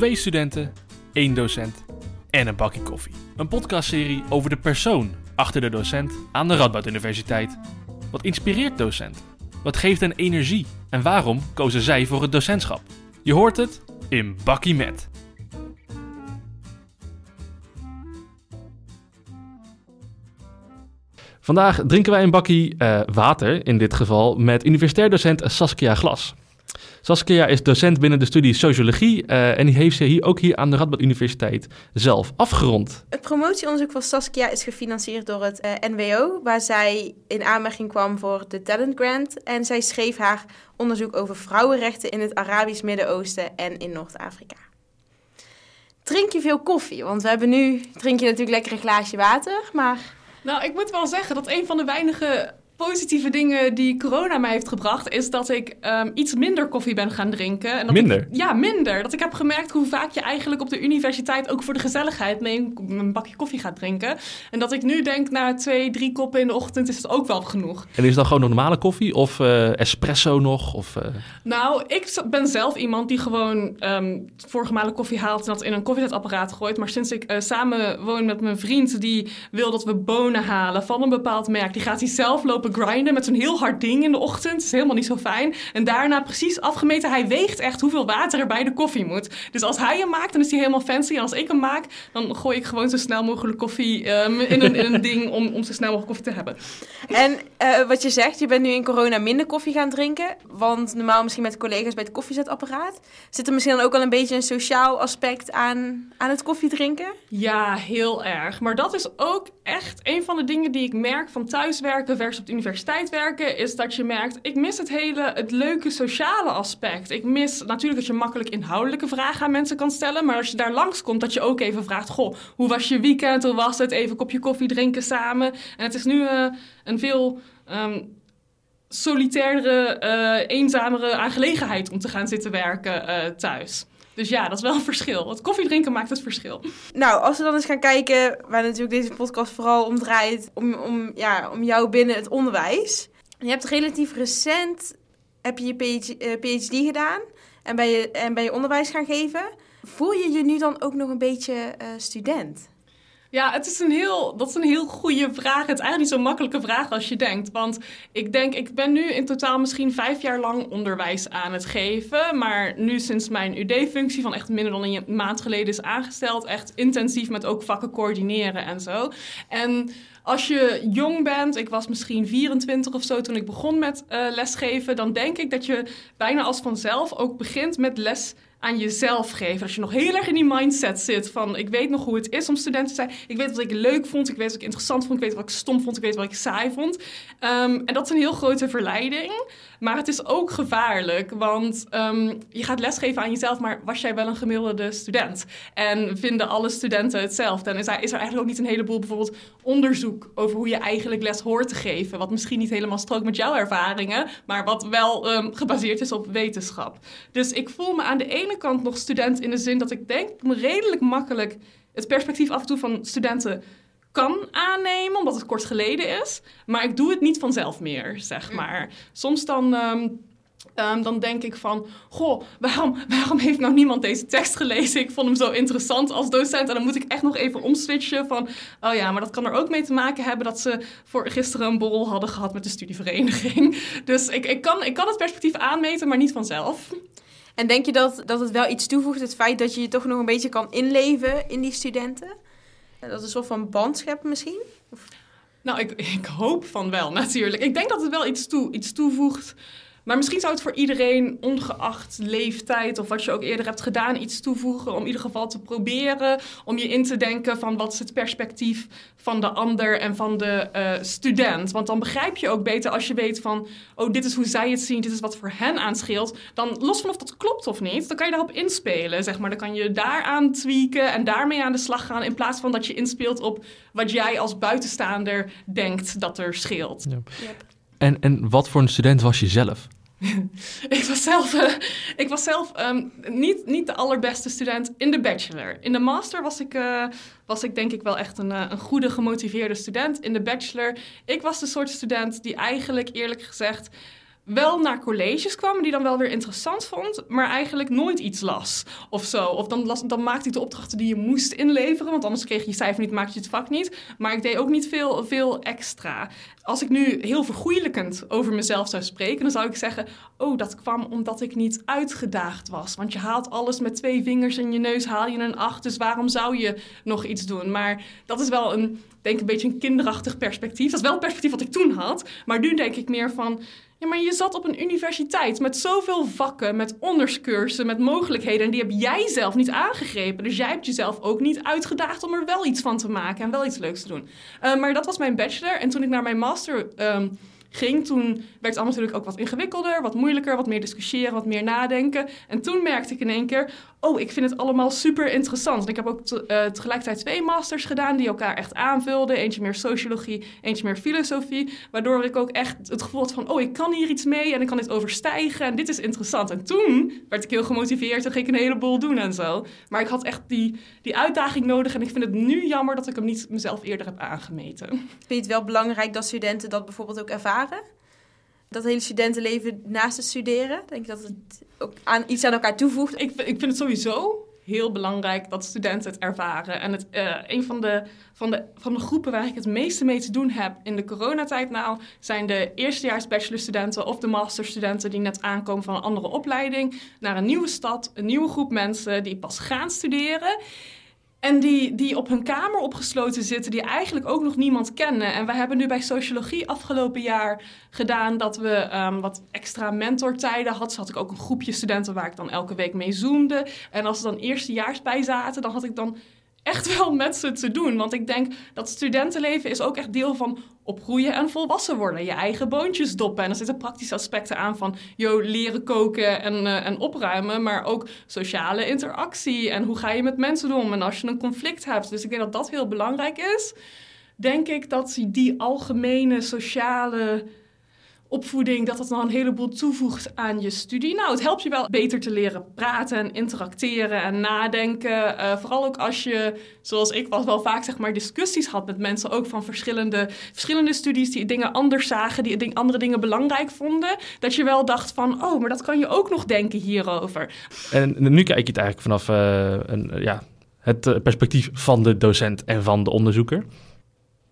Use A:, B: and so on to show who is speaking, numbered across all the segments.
A: Twee studenten, één docent en een bakje koffie. Een podcastserie over de persoon achter de docent aan de Radboud Universiteit. Wat inspireert docent? Wat geeft hen energie? En waarom kozen zij voor het docentschap? Je hoort het in Bakkie Met. Vandaag drinken wij een bakkie eh, water, in dit geval, met universitair docent Saskia Glas. Saskia is docent binnen de studie Sociologie eh, en die heeft ze hier, ook hier aan de Radboud Universiteit zelf afgerond.
B: Het promotieonderzoek van Saskia is gefinancierd door het eh, NWO, waar zij in aanmerking kwam voor de Talent Grant. En zij schreef haar onderzoek over vrouwenrechten in het Arabisch Midden-Oosten en in Noord-Afrika. Drink je veel koffie? Want we hebben nu, drink je natuurlijk lekker een glaasje water, maar...
C: Nou, ik moet wel zeggen dat een van de weinige positieve dingen die corona mij heeft gebracht, is dat ik um, iets minder koffie ben gaan drinken. En dat
A: Minder?
C: Ik, ja, minder. Dat ik heb gemerkt hoe vaak je eigenlijk op de universiteit ook voor de gezelligheid mee een, een bakje koffie gaat drinken. En dat ik nu denk, na twee, drie koppen in de ochtend is het ook wel genoeg.
A: En is dan gewoon normale koffie of eh, espresso nog? Of, eh,
C: Nou, ik ben zelf iemand die gewoon ehm vorige malen koffie haalt en dat in een koffiezetapparaat gooit. Maar sinds ik eh, samen woon met mijn vriend die wil dat we bonen halen van een bepaald merk, die gaat hij zelf lopen grinden met zo'n heel hard ding in de ochtend. Dat is helemaal niet zo fijn. En daarna precies afgemeten, hij weegt echt hoeveel water er bij de koffie moet. Dus als hij hem maakt, dan is hij helemaal fancy. En als ik hem maak, dan gooi ik gewoon zo snel mogelijk koffie ehm, in, een, in een ding om, om zo snel mogelijk koffie te hebben.
B: En eh, wat je zegt, je bent nu in corona minder koffie gaan drinken. Want normaal misschien met collega's bij het koffiezetapparaat. Zit er misschien dan ook al een beetje een sociaal aspect aan, aan het koffiedrinken?
C: Ja, heel erg. Maar dat is ook echt een van de dingen die ik merk van thuiswerken versus op de universiteit werken. Is dat je merkt, ik mis het hele, het leuke sociale aspect. Ik mis natuurlijk dat je makkelijk inhoudelijke vragen aan mensen kan stellen. Maar als je daar langskomt, dat je ook even vraagt, goh, hoe was je weekend? Hoe was het? Even een kopje koffie drinken samen. En het is nu eh, een veel... eh, eenzamere aangelegenheid om te gaan zitten werken eh, thuis. Dus ja, dat is wel een verschil. Het koffiedrinken maakt het verschil.
B: Nou, als we dan eens gaan kijken, waar natuurlijk deze podcast vooral om draait, om, om, ja, om jou binnen het onderwijs. Je hebt relatief recent heb je je PhD, eh, gedaan en ben, je, en ben je onderwijs gaan geven. Voel je je nu dan ook nog een beetje eh, student?
C: Ja, het is een heel, dat is een heel goede vraag. Het is eigenlijk niet zo'n makkelijke vraag als je denkt. Want ik denk, ik ben nu in totaal misschien vijf jaar lang onderwijs aan het geven. Maar nu sinds mijn UD-functie van echt minder dan een maand geleden is aangesteld... echt intensief met ook vakken coördineren en zo. En als je jong bent, ik was misschien 24 of zo toen ik begon met eh, lesgeven... dan denk ik dat je bijna als vanzelf ook begint met les aan jezelf geven. Als je nog heel erg in die mindset zit van... ik weet nog hoe het is om student te zijn. Ik weet wat ik leuk vond, ik weet wat ik interessant vond... ik weet wat ik stom vond, ik weet wat ik saai vond. Ehm, en dat is een heel grote verleiding. Maar het is ook gevaarlijk, want ehm, je gaat lesgeven aan jezelf... maar was jij wel een gemiddelde student? En vinden alle studenten hetzelfde? En is er, is er eigenlijk ook niet een heleboel bijvoorbeeld onderzoek... over hoe je eigenlijk les hoort te geven... wat misschien niet helemaal strookt met jouw ervaringen... maar wat wel ehm, gebaseerd is op wetenschap. Dus ik voel me aan de ene kant nog student in de zin dat ik denk me redelijk makkelijk het perspectief af en toe van studenten kan aannemen, omdat het kort geleden is. Maar ik doe het niet vanzelf meer, zeg maar. Soms dan. ehm, ehm, dan denk ik van, goh, waarom, waarom heeft nou niemand deze tekst gelezen? Ik vond hem zo interessant als docent. En dan moet ik echt nog even omswitchen van, oh ja, maar dat kan er ook mee te maken hebben dat ze voor gisteren een borrel hadden gehad met de studievereniging. Dus ik, ik, kan, ik kan het perspectief aanmeten, maar niet vanzelf.
B: En denk je dat, dat het wel iets toevoegt, het feit dat je je toch nog een beetje kan inleven in die studenten? Dat is een soort van band misschien?
C: Nou, ik, ik hoop van wel, natuurlijk. Ik denk dat het wel iets, toe, iets toevoegt. Maar misschien zou het voor iedereen, ongeacht leeftijd of wat je ook eerder hebt gedaan, iets toevoegen. Om in ieder geval te proberen om je in te denken van wat is het perspectief van de ander en van de eh, student. Want dan begrijp je ook beter als je weet van, oh, dit is hoe zij het zien, dit is wat voor hen aanscheelt. Dan los van of dat klopt of niet, dan kan je daarop inspelen, zeg maar. Dan kan je daaraan tweaken en daarmee aan de slag gaan in plaats van dat je inspeelt op wat jij als buitenstaander denkt dat er scheelt.
A: Ja. En, en wat voor een student was je zelf?
C: ik was zelf, eh, ik was zelf ehm, niet, niet de allerbeste student in de bachelor. In de master was ik, eh, was ik denk ik wel echt een, eh, een goede gemotiveerde student. In de bachelor, ik was de soort student die eigenlijk eerlijk gezegd wel naar colleges kwam, die dan wel weer interessant vond, maar eigenlijk nooit iets las of zo. Of dan, las, dan maakte ik de opdrachten die je moest inleveren, want anders kreeg je cijfer niet, maakte je het vak niet. Maar ik deed ook niet veel, veel extra. Als ik nu heel vergoeilijkend over mezelf zou spreken, dan zou ik zeggen: Oh, dat kwam omdat ik niet uitgedaagd was. Want je haalt alles met twee vingers in je neus, haal je een acht, dus waarom zou je nog iets doen? Maar dat is wel een, denk een beetje een kinderachtig perspectief. Dat is wel het perspectief wat ik toen had, maar nu denk ik meer van ja, maar je zat op een universiteit met zoveel vakken, met onderscursen, met mogelijkheden. En die heb jij zelf niet aangegrepen. Dus jij hebt jezelf ook niet uitgedaagd om er wel iets van te maken en wel iets leuks te doen. Uh, maar dat was mijn bachelor. En toen ik naar mijn master um, ging, toen werd het allemaal natuurlijk ook wat ingewikkelder, wat moeilijker, wat meer discussiëren, wat meer nadenken. En toen merkte ik in één keer, oh, ik vind het allemaal super interessant. Ik heb ook uh, tegelijkertijd twee masters gedaan die elkaar echt aanvulden. Eentje meer sociologie, eentje meer filosofie. Waardoor ik ook echt het gevoel had van, oh, ik kan hier iets mee en ik kan dit overstijgen en dit is interessant. En toen werd ik heel gemotiveerd en ging ik een heleboel doen en zo. Maar ik had echt die, die uitdaging nodig en ik vind het nu jammer dat ik hem niet mezelf eerder heb aangemeten. Vind
B: je het wel belangrijk dat studenten dat bijvoorbeeld ook ervaren? Dat hele studentenleven naast het studeren? Denk je dat het aan, iets aan elkaar toevoegt?
C: Ik, ik vind het sowieso heel belangrijk dat studenten het ervaren. En het, uh, een van de, van, de, van de groepen waar ik het meeste mee te doen heb in de coronatijd nou, zijn de eerstejaars bachelorstudenten of de masterstudenten die net aankomen van een andere opleiding naar een nieuwe stad, een nieuwe groep mensen die pas gaan studeren. En die, die op hun kamer opgesloten zitten, die eigenlijk ook nog niemand kennen. En we hebben nu bij sociologie afgelopen jaar gedaan dat we um, wat extra mentortijden hadden. Dus had ik ook een groepje studenten waar ik dan elke week mee zoomde. En als er dan eerstejaars bij zaten, dan had ik dan echt wel met ze te doen. Want ik denk dat studentenleven is ook echt deel van opgroeien en volwassen worden. Je eigen boontjes doppen. En er zitten praktische aspecten aan van yo, leren koken en, uh, en opruimen. Maar ook sociale interactie. En hoe ga je met mensen om? En als je een conflict hebt. Dus ik denk dat dat heel belangrijk is. Denk ik dat die algemene sociale opvoeding, dat het dan een heleboel toevoegt aan je studie. Nou, het helpt je wel beter te leren praten en interacteren en nadenken. Uh, vooral ook als je, zoals ik was, wel vaak zeg maar discussies had met mensen ook van verschillende, verschillende studies die dingen anders zagen, die andere dingen belangrijk vonden. Dat je wel dacht van, oh, maar dat kan je ook nog denken hierover.
A: En nu kijk je het eigenlijk vanaf uh, een, ja, het eh, perspectief van de docent en van de onderzoeker.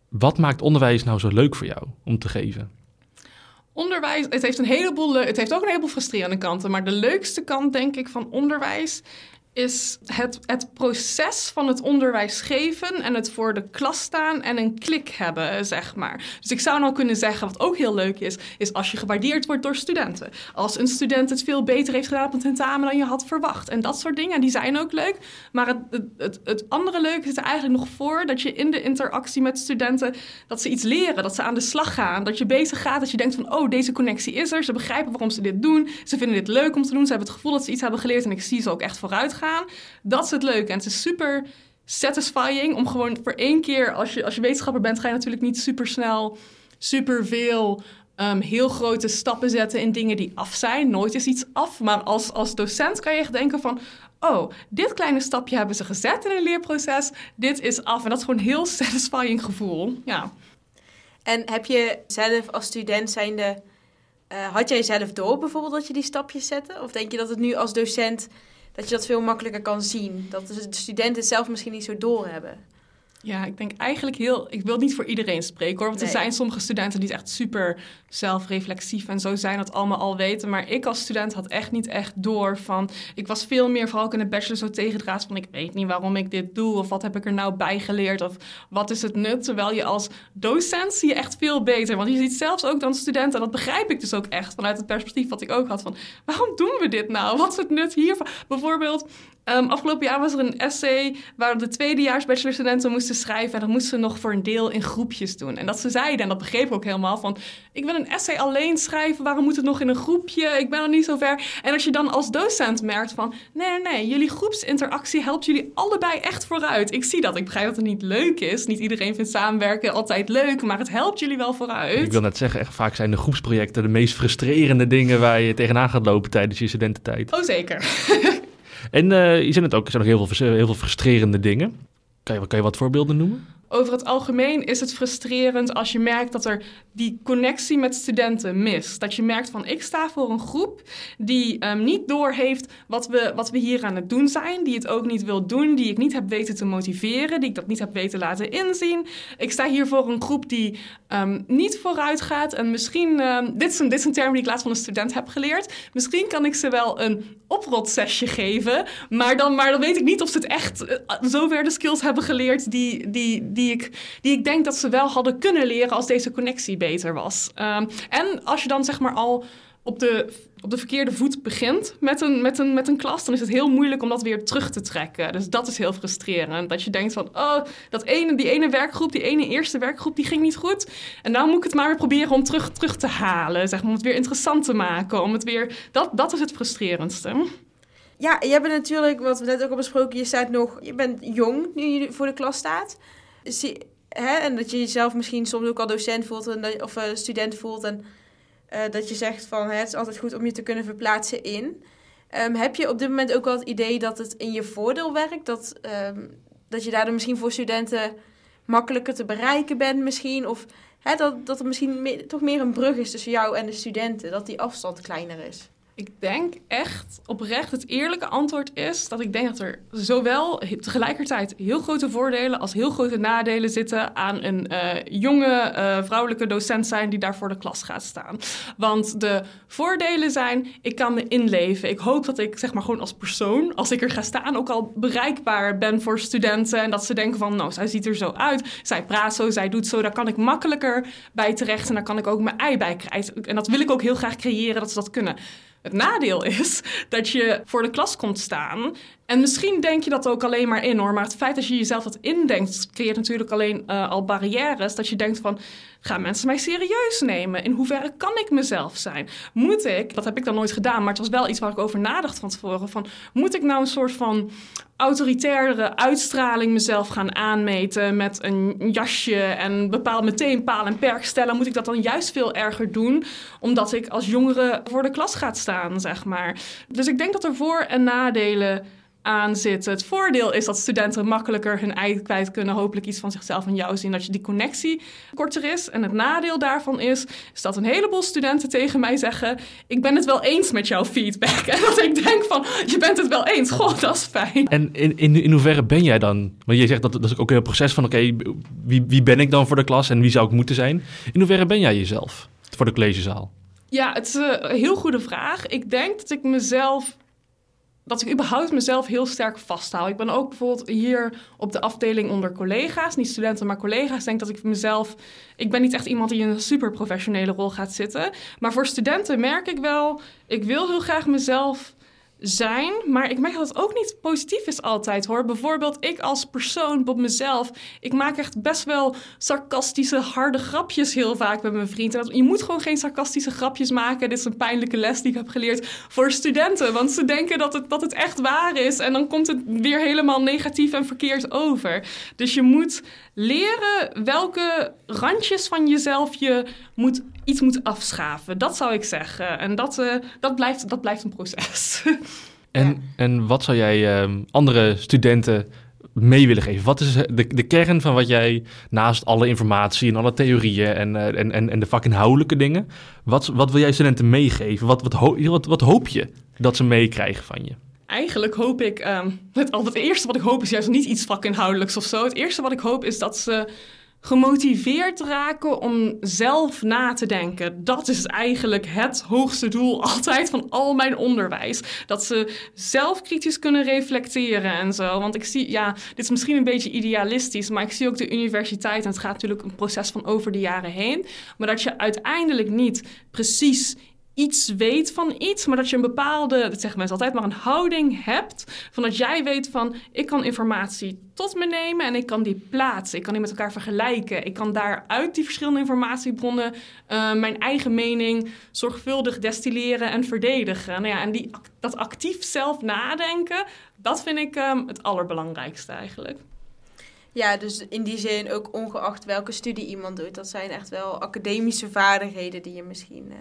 A: Wat maakt onderwijs nou zo leuk voor jou om te geven?
C: Onderwijs, het heeft een heleboel, het heeft ook een heleboel frustrerende kanten. Maar de leukste kant, denk ik, van onderwijs is het, het proces van het onderwijs geven en het voor de klas staan en een klik hebben, zeg maar. Dus ik zou nou kunnen zeggen, wat ook heel leuk is, is als je gewaardeerd wordt door studenten. Als een student het veel beter heeft gedaan op een tentamen dan je had verwacht. En dat soort dingen, die zijn ook leuk. Maar het, het, het andere leuke zit er eigenlijk nog voor, dat je in de interactie met studenten, dat ze iets leren, dat ze aan de slag gaan, dat je bezig gaat, dat je denkt van, oh, deze connectie is er, ze begrijpen waarom ze dit doen, ze vinden dit leuk om te doen, ze hebben het gevoel dat ze iets hebben geleerd en ik zie ze ook echt vooruit gaan. Dat is het leuke. En het is super satisfying om gewoon voor één keer, als je, als je wetenschapper bent, ga je natuurlijk niet super snel, super veel. Um, heel grote stappen zetten in dingen die af zijn. Nooit is iets af. Maar als, als docent kan je echt denken van... oh, dit kleine stapje hebben ze gezet in een leerproces. Dit is af. En dat is gewoon een heel satisfying gevoel. Ja.
B: En heb je zelf als student zijnde... Uh, had jij zelf door bijvoorbeeld dat je die stapjes zette? Of denk je dat het nu als docent dat je dat veel makkelijker kan zien. Dat de studenten zelf misschien niet zo doorhebben.
C: Ja, ik denk eigenlijk heel. Ik wil niet voor iedereen spreken hoor. Want er zijn sommige studenten die echt super zelfreflexief en zo zijn, dat allemaal al weten. Maar ik als student had echt niet echt door van. Ik was veel meer, vooral ook in de bachelor, zo tegendraads van. Ik weet niet waarom ik dit doe. Of wat heb ik er nou bij geleerd. Of wat is het nut. Terwijl je als docent zie je echt veel beter. Want je ziet zelfs ook dan studenten. En dat begrijp ik dus ook echt vanuit het perspectief wat ik ook had. Van waarom doen we dit nou? Wat is het nut hiervan? Bijvoorbeeld. Um, afgelopen jaar was er een essay waar de tweedejaars bachelorstudenten moesten schrijven. En dat moesten ze nog voor een deel in groepjes doen. En dat ze zeiden, en dat begreep ik ook helemaal, van ik wil een essay alleen schrijven. Waarom moet het nog in een groepje? Ik ben nog niet zo ver. En als je dan als docent merkt van nee, nee, nee, jullie groepsinteractie helpt jullie allebei echt vooruit. Ik zie dat. Ik begrijp dat het niet leuk is. Niet iedereen vindt samenwerken altijd leuk, maar het helpt jullie wel vooruit.
A: Ik wil net zeggen, echt vaak zijn de groepsprojecten de meest frustrerende dingen waar je tegenaan gaat lopen tijdens je studententijd.
C: Oh, zeker.
A: En uh, je zei het ook, er zijn nog heel veel, heel veel frustrerende dingen. Kan je wat voorbeelden noemen?
C: Over het algemeen is het frustrerend als je merkt dat er die connectie met studenten mist. Dat je merkt van ik sta voor een groep die um, niet doorheeft wat we, wat we hier aan het doen zijn. Die het ook niet wil doen, die ik niet heb weten te motiveren, die ik dat niet heb weten laten inzien. Ik sta hier voor een groep die um, niet vooruit gaat. En misschien, um, dit, is een, dit term die ik laatst van een student heb geleerd. Misschien kan ik ze wel een oprotsesje geven. Maar dan, maar dan weet ik niet of ze het echt uh, zover de skills hebben geleerd die, die, die, ik, die ik denk dat ze wel hadden kunnen leren als deze connectie beter was. Um, en als je dan zeg maar al op de, op de verkeerde voet begint met een, met, een, met een klas, dan is het heel moeilijk om dat weer terug te trekken. Dus dat is heel frustrerend. Dat je denkt van, oh, dat ene, die ene werkgroep, die ene eerste werkgroep, die ging niet goed. En dan moet ik het maar weer proberen om terug, terug te halen, zeg maar, om het weer interessant te maken. Om het weer, dat, dat is het frustrerendste.
B: Ja, je bent natuurlijk, wat we net ook al besproken, je staat nog, je bent jong nu je voor de klas staat. Zie, hè, en dat je jezelf misschien soms ook al docent voelt en, of uh, student voelt. En uh, dat je zegt van hè, het is altijd goed om je te kunnen verplaatsen in. Um, heb je op dit moment ook wel het idee dat het in je voordeel werkt? Dat, um, dat je daardoor misschien voor studenten makkelijker te bereiken bent misschien? Of hè, dat, dat er misschien toch meer een brug is tussen jou en de studenten? Dat die afstand kleiner is?
C: Ik denk echt oprecht het eerlijke antwoord is dat ik denk dat er zowel tegelijkertijd heel grote voordelen als heel grote nadelen zitten aan een uh, jonge uh, vrouwelijke docent zijn die daar voor de klas gaat staan. Want de voordelen zijn, ik kan me inleven. Ik hoop dat ik zeg maar gewoon als persoon, als ik er ga staan, ook al bereikbaar ben voor studenten en dat ze denken van, nou, zij ziet er zo uit, zij praat zo, zij doet zo, daar kan ik makkelijker bij terecht en daar kan ik ook mijn ei bij krijgen. En dat wil ik ook heel graag creëren dat ze dat kunnen. Het nadeel is dat je voor de klas komt staan. En misschien denk je dat ook alleen maar in hoor. Maar het feit dat je jezelf dat indenkt, creëert natuurlijk alleen uh, al barrières. Dat je denkt van, gaan mensen mij serieus nemen? In hoeverre kan ik mezelf zijn? Moet ik, dat heb ik dan nooit gedaan, maar het was wel iets waar ik over nadacht van tevoren. Van, moet ik nou een soort van autoritairdere uitstraling mezelf gaan aanmeten met een jasje en bepaal meteen paal en perk stellen? Moet ik dat dan juist veel erger doen, omdat ik als jongere voor de klas ga staan, zeg maar? Dus ik denk dat er voor- en nadelen aan zitten. Het voordeel is dat studenten makkelijker hun ei kwijt kunnen, hopelijk iets van zichzelf en jou zien, dat je die connectie korter is. En het nadeel daarvan is, is dat een heleboel studenten tegen mij zeggen: Ik ben het wel eens met jouw feedback. En dat ik denk van: Je bent het wel eens. God, dat is fijn.
A: En in, in, in hoeverre ben jij dan? Want je zegt dat dat is ook een proces van: Oké, wie, wie ben ik dan voor de klas en wie zou ik moeten zijn? In hoeverre ben jij jezelf voor de collegezaal?
C: Ja, het is een heel goede vraag. Ik denk dat ik mezelf dat ik überhaupt mezelf heel sterk vasthoud. Ik ben ook bijvoorbeeld hier op de afdeling onder collega's, niet studenten, maar collega's, denk dat ik mezelf. Ik ben niet echt iemand die in een super professionele rol gaat zitten. Maar voor studenten merk ik wel, ik wil heel graag mezelf zijn. Maar ik merk dat het ook niet positief is altijd hoor. Bijvoorbeeld ik als persoon, op mezelf. Ik maak echt best wel sarcastische, harde grapjes heel vaak met mijn vrienden. Je moet gewoon geen sarcastische grapjes maken. Dit is een pijnlijke les die ik heb geleerd voor studenten. Want ze denken dat het, dat het echt waar is. En dan komt het weer helemaal negatief en verkeerd over. Dus je moet leren welke randjes van jezelf je moet, iets moet afschaven. Dat zou ik zeggen. En dat, uh, dat, blijft, dat blijft een proces.
A: En, ja. en wat zou jij uh, andere studenten mee willen geven? Wat is de, de kern van wat jij naast alle informatie en alle theorieën en, uh, en, en, en de vakinhoudelijke dingen, wat, wat wil jij studenten meegeven? Wat, wat, ho wat, wat hoop je dat ze meekrijgen van je?
C: Eigenlijk hoop ik, um, het, het eerste wat ik hoop is juist niet iets vakinhoudelijks of zo. Het eerste wat ik hoop is dat ze gemotiveerd raken om zelf na te denken. Dat is eigenlijk het hoogste doel altijd van al mijn onderwijs. Dat ze zelf kritisch kunnen reflecteren en zo. Want ik zie, ja, dit is misschien een beetje idealistisch, maar ik zie ook de universiteit, en het gaat natuurlijk een proces van over de jaren heen, maar dat je uiteindelijk niet precies iets weet van iets, maar dat je een bepaalde, dat zeggen mensen altijd, maar een houding hebt van dat jij weet van ik kan informatie tot me nemen en ik kan die plaatsen, ik kan die met elkaar vergelijken, ik kan daaruit die verschillende informatiebronnen uh, mijn eigen mening zorgvuldig destilleren en verdedigen. Nou ja, en die, dat actief zelf nadenken, dat vind ik um, het allerbelangrijkste eigenlijk.
B: Ja, dus in die zin ook ongeacht welke studie iemand doet, dat zijn echt wel academische vaardigheden die je misschien uh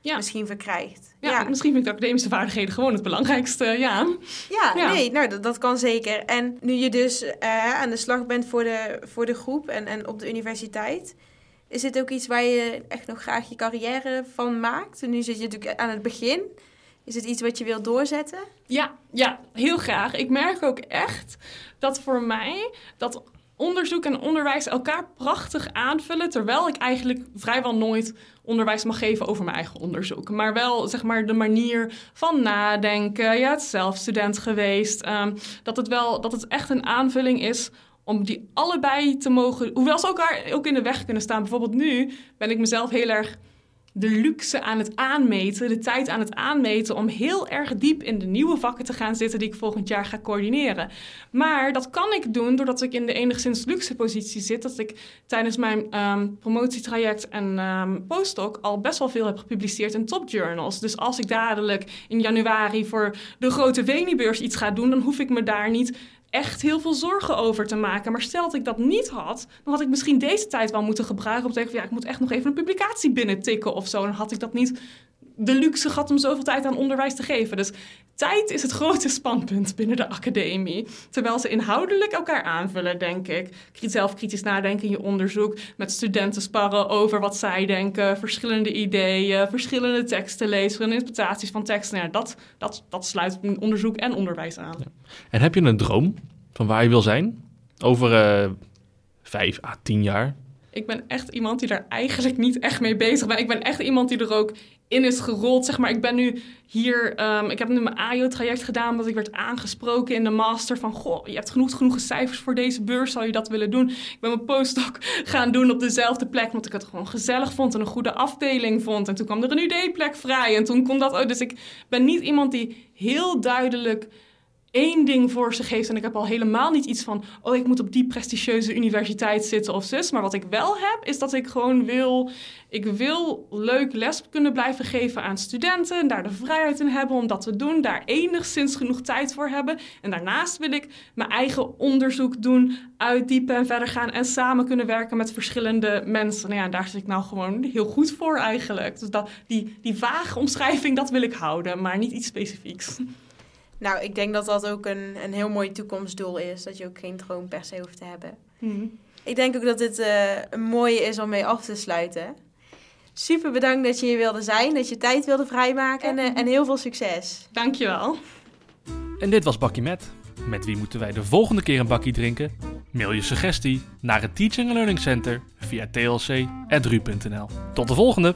C: Ja.
B: misschien verkrijgt.
C: Ja,
B: ja.
C: misschien vind ik de academische vaardigheden gewoon het belangrijkste, ja.
B: Ja,
C: Ja.
B: nee, nou, dat, dat kan zeker. En nu je dus eh, aan de slag bent voor de, voor de groep en, en op de universiteit, is dit ook iets waar je echt nog graag je carrière van maakt? En nu zit je natuurlijk aan het begin. Is het iets wat je wilt doorzetten?
C: Ja, ja, heel graag. Ik merk ook echt dat voor mij dat onderzoek en onderwijs elkaar prachtig aanvullen, terwijl ik eigenlijk vrijwel nooit onderwijs mag geven over mijn eigen onderzoek. Maar wel, zeg maar, de manier van nadenken. Ja, is zelf student geweest. ehm, dat het wel, dat het echt een aanvulling is om die allebei te mogen, hoewel ze elkaar ook in de weg kunnen staan. Bijvoorbeeld nu ben ik mezelf heel erg de luxe aan het aanmeten, de tijd aan het aanmeten om heel erg diep in de nieuwe vakken te gaan zitten die ik volgend jaar ga coördineren. Maar dat kan ik doen doordat ik in de enigszins luxe positie zit, dat ik tijdens mijn ehm, promotietraject en ehm, postdoc al best wel veel heb gepubliceerd in topjournals. Dus als ik dadelijk in januari voor de grote Venibeurs iets ga doen, dan hoef ik me daar niet echt heel veel zorgen over te maken. Maar stel dat ik dat niet had, dan had ik misschien deze tijd wel moeten gebruiken om te zeggen: ja, ik moet echt nog even een publicatie binnentikken of zo. Dan had ik dat niet de luxe gehad om zoveel tijd aan onderwijs te geven. Dus tijd is het grote spanpunt binnen de academie. Terwijl ze inhoudelijk elkaar aanvullen, denk ik. Zelf kritisch nadenken in je onderzoek, met studenten sparren over wat zij denken, verschillende ideeën, verschillende teksten lezen, verschillende interpretaties van teksten. Ja, dat, dat, dat sluit onderzoek en onderwijs aan.
A: En heb je een droom van waar je wil zijn? Over eh, vijf à tien jaar?
C: Ik ben echt iemand die daar eigenlijk niet echt mee bezig ben. Ik ben echt iemand die er ook in is gerold. Zeg maar, ik ben nu hier. ehm, ik heb nu mijn AIO-traject gedaan. Omdat ik werd aangesproken in de master. Van goh, je hebt genoeg, genoeg cijfers voor deze beurs. Zou je dat willen doen? Ik ben mijn postdoc gaan doen op dezelfde plek. Omdat ik het gewoon gezellig vond en een goede afdeling vond. En toen kwam er een UD-plek vrij. En toen kon dat ook. Dus ik ben niet iemand die heel duidelijk één ding voor zich heeft. En ik heb al helemaal niet iets van... oh, ik moet op die prestigieuze universiteit zitten of zus. Maar wat ik wel heb, is dat ik gewoon wil... ik wil leuk les kunnen blijven geven aan studenten... en daar de vrijheid in hebben om dat te doen. Daar enigszins genoeg tijd voor hebben. En daarnaast wil ik mijn eigen onderzoek doen... uitdiepen en verder gaan... en samen kunnen werken met verschillende mensen. Nou ja, daar zit ik nou gewoon heel goed voor eigenlijk. Dus dat, die, die vage omschrijving, dat wil ik houden. Maar niet iets specifieks.
B: Nou, ik denk dat dat ook een, een heel mooi toekomstdoel is. Dat je ook geen droom per se hoeft te hebben.
C: Hmm.
B: Ik denk ook dat dit eh, een mooie is om mee af te sluiten. Super bedankt dat je hier wilde zijn, dat je tijd wilde vrijmaken en, eh, en heel veel succes.
C: Dankjewel.
A: En dit was Bakkie Met. Met wie moeten wij de volgende keer een bakkie drinken? Mail je suggestie naar het Teaching and Learning Center via tlc.ru.nl. Tot de volgende!